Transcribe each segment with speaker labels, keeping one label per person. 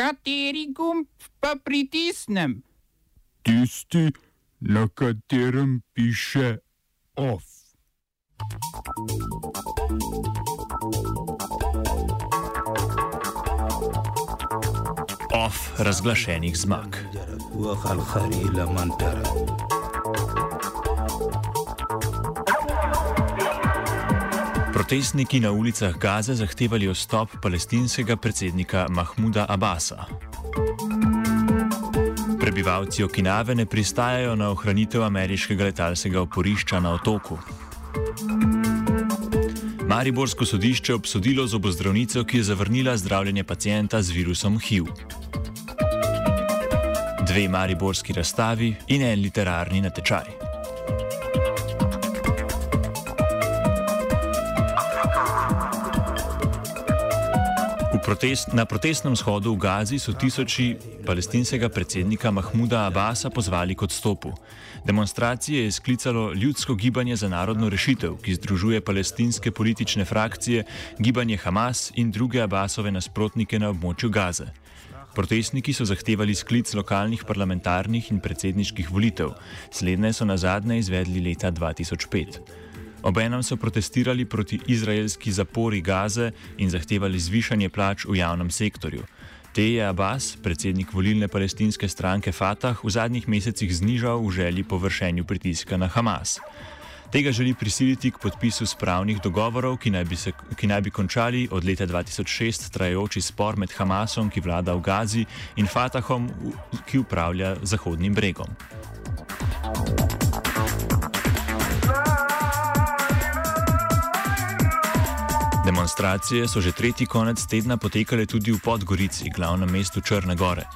Speaker 1: Kateri gumb pa pritisnem?
Speaker 2: Tisti, na katerem piše OF.
Speaker 3: OF razglašenih zmag. Protestniki na ulicah Gaze zahtevali ostop palestinskega predsednika Mahmuda Abasa. Prebivalci Okinave ne pristajajo na ohranitev ameriškega letalskega oporišča na otoku. Mariborsko sodišče obsodilo zobozdravnico, ki je zavrnila zdravljenje pacijenta z virusom HIV. Dve mariborski razstavi in en literarni natečaj. Protest, na protestnem shodu v Gazi so tisoči palestinskega predsednika Mahmuda Abasa pozvali k odstopu. Demonstracije je sklicalo ljudsko gibanje za narodno rešitev, ki združuje palestinske politične frakcije, gibanje Hamas in druge Abasove nasprotnike na območju Gaze. Protestniki so zahtevali sklic lokalnih parlamentarnih in predsedniških volitev, slednje so na zadnje izvedli leta 2005. Obenem so protestirali proti izraelski zapori Gaze in zahtevali zvišanje plač v javnem sektorju. Te je Abbas, predsednik volilne palestinske stranke Fatah, v zadnjih mesecih znižal v želji po vršenju pritiska na Hamas. Tega želi prisiliti k podpisu spravnih dogovorov, ki naj, se, ki naj bi končali od leta 2006 trajajoči spor med Hamasom, ki vlada v Gazi, in Fatahom, ki upravlja Zahodnim bregom. Demonstracije so že tretji konec tedna potekale tudi v Podgorici, glavnem mestu Črne Gore.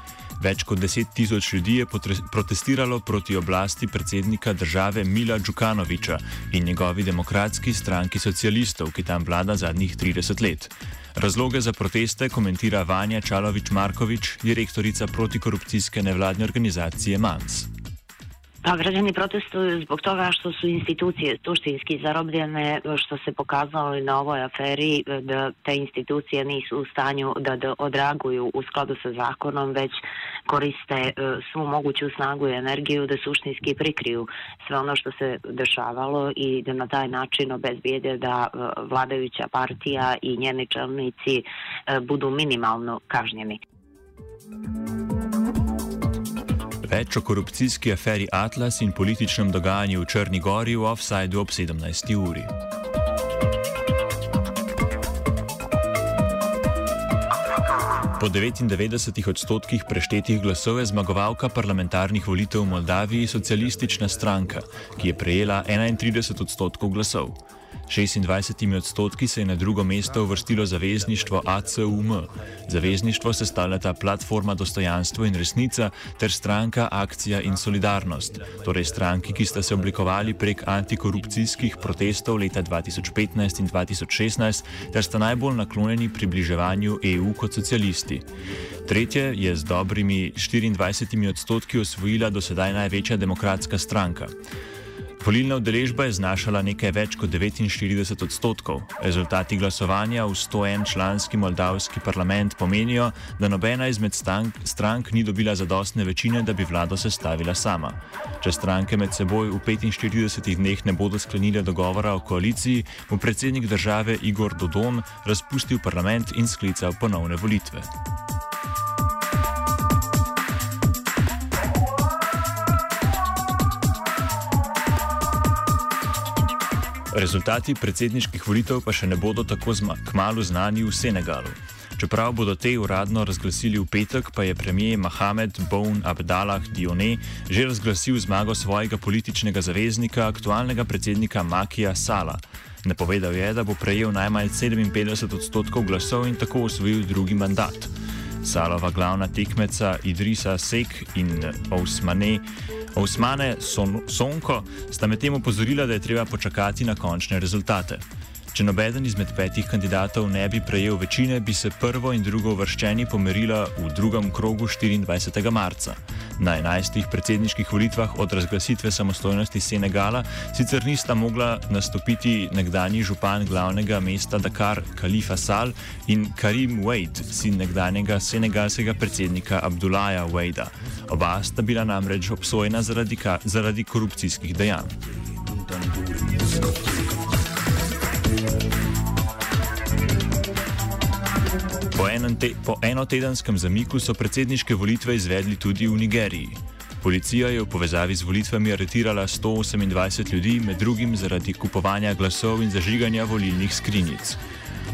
Speaker 3: Več kot deset tisoč ljudi je protestiralo proti oblasti predsednika države Mila Djukanoviča in njegovi demokratski stranki socialistov, ki tam vlada zadnjih 30 let. Razloge za proteste komentira Vanja Čalovič-Markovič, direktorica protikorupcijske nevladne organizacije MANS.
Speaker 4: Pa građani protestuju zbog toga što su institucije suštinski zarobljene, što se pokazalo i na ovoj aferi da te institucije nisu u stanju da, da odraguju u skladu sa zakonom, već koriste e, svu moguću snagu i energiju da suštinski prikriju sve ono što se dešavalo i da na taj način obezbijede da e, vladajuća partija i njeni čelnici e, budu minimalno kažnjeni.
Speaker 3: Več o korupcijski aferi Atlas in političnem dogajanju v Črni Gori v offsajdu ob 17. uri. Po 99 odstotkih preštetih glasov je zmagovalka parlamentarnih volitev v Moldaviji socialistična stranka, ki je prejela 31 odstotkov glasov. 26 odstotki se je na drugo mesto uvrstilo zavezništvo ACUM. Zavezništvo sestavljata platforma Dostojanstvo in resnica ter stranka Akcija in solidarnost, torej stranki, ki sta se oblikovali prek antikorupcijskih protestov leta 2015 in 2016 ter sta najbolj naklonjeni približevanju EU kot socialisti. Tretje je z dobrimi 24 odstotki osvojila do sedaj največja demokratska stranka. Volilna udeležba je znašala nekaj več kot 49 odstotkov. Rezultati glasovanja v 101 članski moldavski parlament pomenijo, da nobena izmed stank, strank ni dobila zadostne večine, da bi vlado sestavila sama. Če stranke med seboj v 45 dneh ne bodo sklenile dogovora o koaliciji, bo predsednik države Igor Dodon razpustil parlament in sklical ponovne volitve. Rezultati predsedniških volitev pa še ne bodo tako kmalo znani v Senegalu. Čeprav bodo te uradno razglasili v petek, pa je premijer Mohamed Boun Abdalah Dione že razglasil zmago svojega političnega zaveznika, aktualnega predsednika Makija Sala. Napovedal je, da bo prejel najmanj 57 odstotkov glasov in tako osvojil drugi mandat. Salova glavna tekmeca Idrisa Sek in Osmane. Osmane Son Sonko sta medtem opozorila, da je treba počakati na končne rezultate. Če nobeden izmed petih kandidatov ne bi prejel večine, bi se prvo in drugo vrščeni pomerila v drugem krogu 24. marca. Na 11 predsedniških volitvah od razglasitve samostojnosti Senegala sicer nista mogla nastopiti nekdani župan glavnega mesta Dakar Khalifa Sal in Karim Wade, sin nekdanjega senegalskega predsednika Abdullaha Wadea. Oba sta bila namreč obsojena zaradi, zaradi korupcijskih dejanj. Po, te, po enotedenskem zamiku so predsedniške volitve izvedli tudi v Nigeriji. Policija je v povezavi z volitvami aretirala 128 ljudi, med drugim zaradi kupovanja glasov in zažiganja volilnih skrinjic.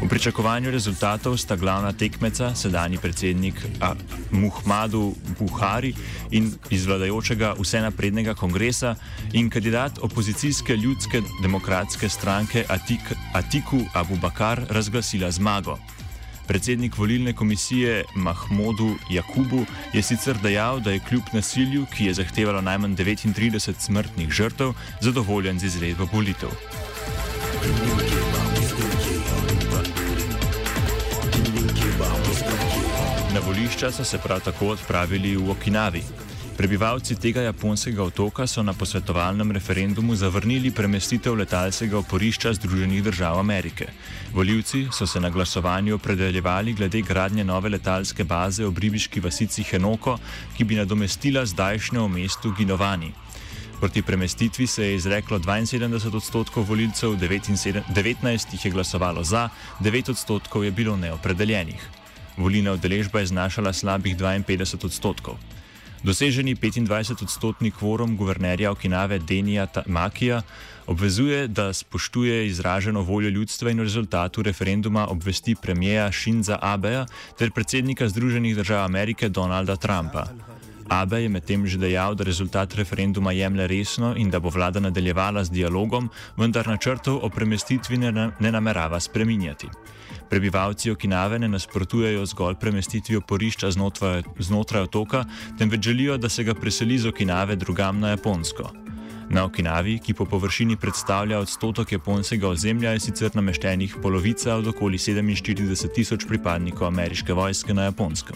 Speaker 3: V pričakovanju rezultatov sta glavna tekmeca, sedajni predsednik Muhammadu Buhari in izvladajočega vsenaprednega kongresa in kandidat opozicijske ljudske demokratske stranke Atik, Atiku Abubakar razglasila zmago. Predsednik volilne komisije Mahmodu Jakubu je sicer dejal, da je kljub nasilju, ki je zahtevalo najmanj 39 smrtnih žrtev, zadovoljen z izvedbo volitev. Na volišča so se prav tako odpravili v Okinavi. Prebivalci tega japonskega otoka so na posvetovalnem referendumu zavrnili premestitev letalskega oporišča Združenih držav Amerike. Voljivci so se na glasovanju opredeljevali glede gradnje nove letalske baze v ribiški vasici Henoko, ki bi nadomestila zdajšnjo v mestu Ginovani. Proti premestitvi se je izreklo 72 odstotkov volilcev, 19 jih je glasovalo za, 9 odstotkov je bilo neopredeljenih. Volilna udeležba je znašala slabih 52 odstotkov. Doseženi 25-odstotni kvorum guvernerja Okinave Denija Makija obvezuje, da spoštuje izraženo voljo ljudstva in rezultatu referenduma obvesti premijeja Šinza Abeja ter predsednika Združenih držav Amerike Donalda Trumpa. Abe je medtem že dejal, da rezultat referenduma jemlje resno in da bo vlada nadaljevala z dialogom, vendar načrtov o premestitvi ne, ne namerava spreminjati. Prebivalci Okinave ne nasprotujejo zgolj premestitvi oporišča znotraj, znotraj otoka, temveč želijo, da se ga preseli z Okinave drugam na Japonsko. Na Okinavi, ki po površini predstavlja odstotek japonskega ozemlja, je sicer nameštenih polovica od okoli 47 tisoč pripadnikov ameriške vojske na Japonskem.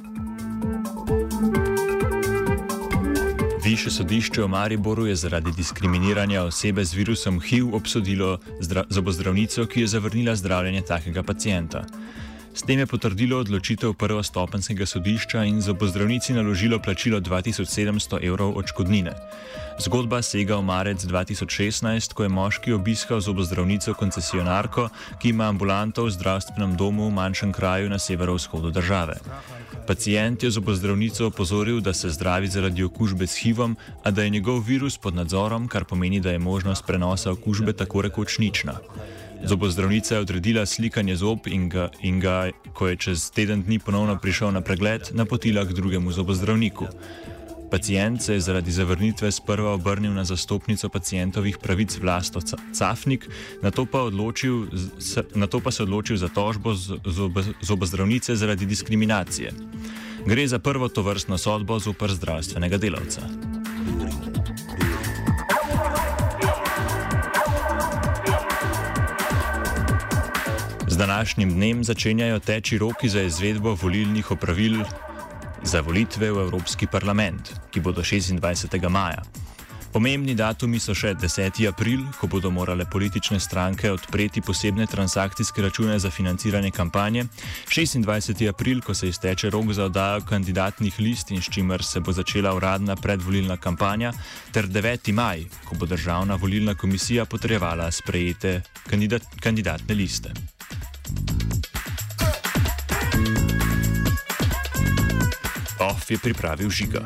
Speaker 3: Višje sodišče v Mariboru je zaradi diskriminiranja osebe z virusom HIV obsodilo zobozdravnico, ki je zavrnila zdravljenje takega pacijenta. S tem je potrdilo odločitev prvostopenskega sodišča in zobozdravnici naložilo plačilo 2700 evrov odškodnine. Zgodba sega v marec 2016, ko je moški obiskal zobozdravnico koncesionarko, ki ima ambulanto v zdravstvenem domu v manjšem kraju na severovzhodu države. Pacijent je zobozdravnico opozoril, da se zdravi zaradi okužbe s HIV-om, a da je njegov virus pod nadzorom, kar pomeni, da je možnost prenosa okužbe tako rekoč nična. Zobozdravnica je odredila slikanje zob in ga, in ga, ko je čez teden dni ponovno prišel na pregled, napotila k drugemu zobozdravniku. Pacijent se je zaradi zavrnitve sprva obrnil na zastopnico pacijentovih pravic Vlasto Cafnik, na to, odločil, na to pa se odločil za tožbo zobozdravnice zaradi diskriminacije. Gre za prvo tovrstno sodbo zoper zdravstvenega delavca. Današnjim dnem začenjajo teči roki za izvedbo volilnih opravil za volitve v Evropski parlament, ki bodo 26. maja. Pomembni datumi so še 10. april, ko bodo morale politične stranke odpreti posebne transakcijske račune za financiranje kampanje, 26. april, ko se izteče rok za oddajo kandidatnih list in s čimer se bo začela uradna predvolilna kampanja, ter 9. maj, ko bo državna volilna komisija potrebovala sprejete kandidat kandidatne liste. OF je pripravil žiga.